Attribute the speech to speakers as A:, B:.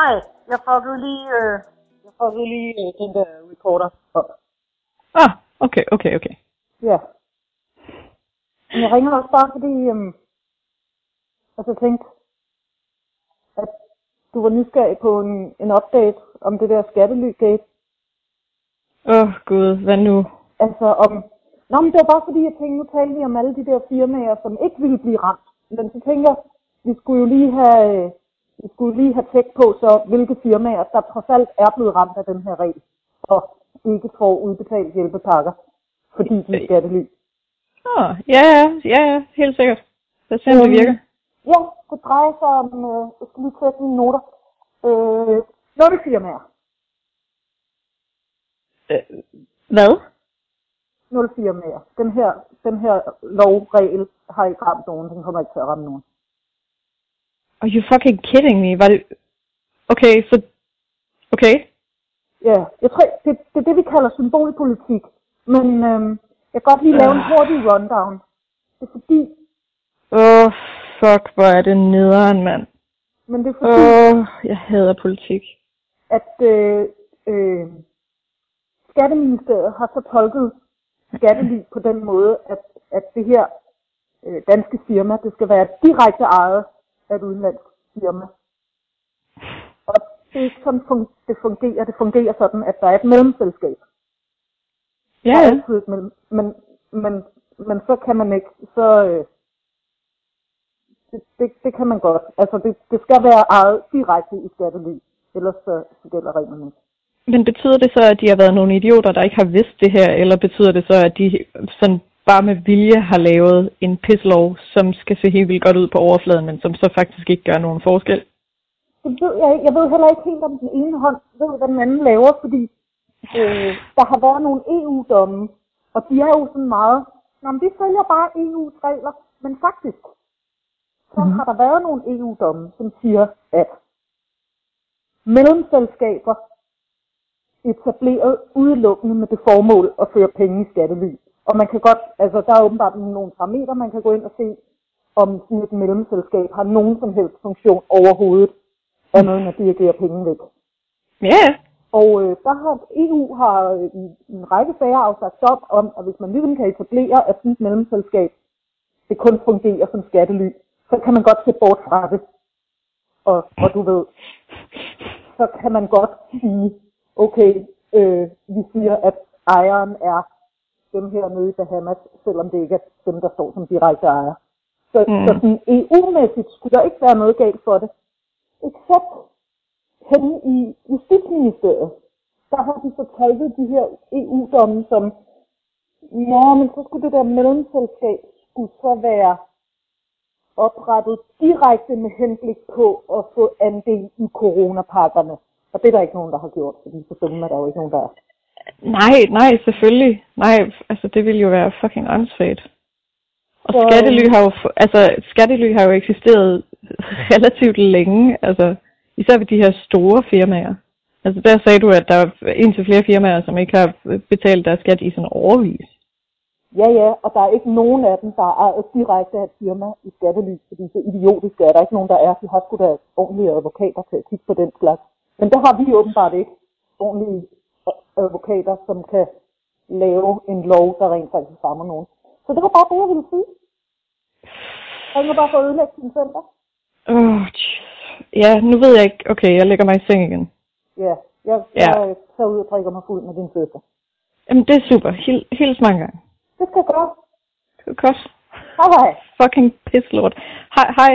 A: Hej, jeg fuckede lige, øh, jeg fuckede lige øh, den der recorder.
B: Ah, okay, okay, okay.
A: Ja. Men jeg ringer også bare fordi, øhm, altså jeg tænkte, at du var nysgerrig på en, en update om det der skattelygate.
B: Åh, oh, gud, hvad nu?
A: Altså om, nå men det var bare fordi, jeg tænkte, nu talte vi om alle de der firmaer, som ikke ville blive ramt. Men så tænker jeg, vi skulle jo lige have, øh, vi skulle lige have tjek på, så hvilke firmaer, der trods alt er blevet ramt af den her regel, og ikke får udbetalt hjælpepakker, fordi de er skattely.
B: Oh, ja, ja, ja, helt sikkert. Lad os se, om det
A: Øhm,
B: virker.
A: Ja, det drejer sig om, øh, jeg skal lige tjekke mine noter, øh, firmaer.
B: Øh, hvad?
A: Nul firmaer. Den her, den her lovregel har ikke ramt nogen, den kommer ikke til at ramme nogen.
B: Are you fucking kidding me? Var det... Okay, så... Okay.
A: Ja, jeg tror, det, det er det, vi kalder symbolpolitik. Men øhm, jeg kan godt lige lave en hurtig rundown. Det er fordi,
B: Åh, oh, fuck, hvor er det nederen, mand.
A: men det er fordi,
B: Åh, oh, jeg hader politik.
A: at øh, øh, Skatteministeriet har så tolket skattely på den måde, at, at det her øh, danske firma, det skal være direkte ejet af et udenlandsk firma. Og det er ikke sådan, det fungerer. Det fungerer sådan, at der er et mellemselskab.
B: Ja, ja.
A: altid et mellem, men, men, men så kan man ikke, så... Øh, det, det, det kan man godt. Altså, det, det skal være ejet direkte i skattely. Ellers så, så gælder reglerne ikke.
B: Men betyder det så, at de har været nogle idioter, der ikke har vidst det her, eller betyder det så, at de sådan bare med vilje har lavet en pislov, som skal se helt vildt godt ud på overfladen, men som så faktisk ikke gør nogen forskel?
A: Det ved jeg ikke. Jeg ved heller ikke helt, om den ene hånd ved, hvad den anden laver, fordi øh, der har været nogle EU-domme, og de er jo sådan meget, Nå, men vi følger bare EU's regler, men faktisk, så
B: Mhm.
A: har der været nogle EU-domme, som siger, at mellemselskaber etableret udelukkende med det formål at føre penge i skattely. Og man kan godt, altså der er åbenbart nogle parametre, man kan gå ind og se, om sådan et mellemselskab har nogen som helst funktion overhovedet, andet end at dirigere penge væk.
B: Ja, ja.
A: Og øh, der har EU har øh, i en række sager afsagt dom om, at hvis man ligesom kan etablere, at sådan et mellemselskab det kun fungerer som skattely, så kan man godt se bort fra det. Og, og du ved, så kan man godt sige, okay, øh, vi siger, at ejeren er dem her nede i Bahamas, selvom det ikke er dem, der står som direkte ejer. Så,
B: Mm.
A: så sådan EU-mæssigt skulle der ikke være noget galt for det. Except henne i Justitsministeriet, der har de så tolket de her EU-domme som, ja, men så skulle det der mellemselskab skulle så være oprettet direkte med henblik på at få andel i coronapakkerne. Og det er der ikke nogen, der har gjort, fordi så dumme er der jo ikke nogen, der er.
B: Nej, nej, selvfølgelig. Nej, altså det ville jo være fucking åndssvagt. Og
A: Så-
B: skattely har jo, altså skattely har jo eksisteret relativt længe, altså især ved de her store firmaer. Altså der sagde du, at der er indtil flere firmaer, som ikke har betalt deres skat i sådan overvis.
A: Ja, ja, og der er ikke nogen af dem, der er direkte af et firma i skattely, fordi så idiotisk er der ikke nogen, der er. De har sgu da ordentlige advokater til at kigge på den slags. Men der har vi åbenbart ikke ordentlige advokater, som kan lave en lov, der rent faktisk rammer nogen. Så det var bare det, jeg ville sige. Jeg ringer bare for at ødelægge din søndag.
B: Oh, ja, nu ved jeg ikke. Okay, jeg lægger mig i seng igen.
A: Ja, jeg,
B: Ja.
A: jeg tager ud og drikker mig fuld med din søster.
B: Jamen, det er super. Hil, hils mange gange.
A: Det skal jeg gøre.
B: Det er godt.
A: Hej hej.
B: Fucking pisslort. Hej, hej.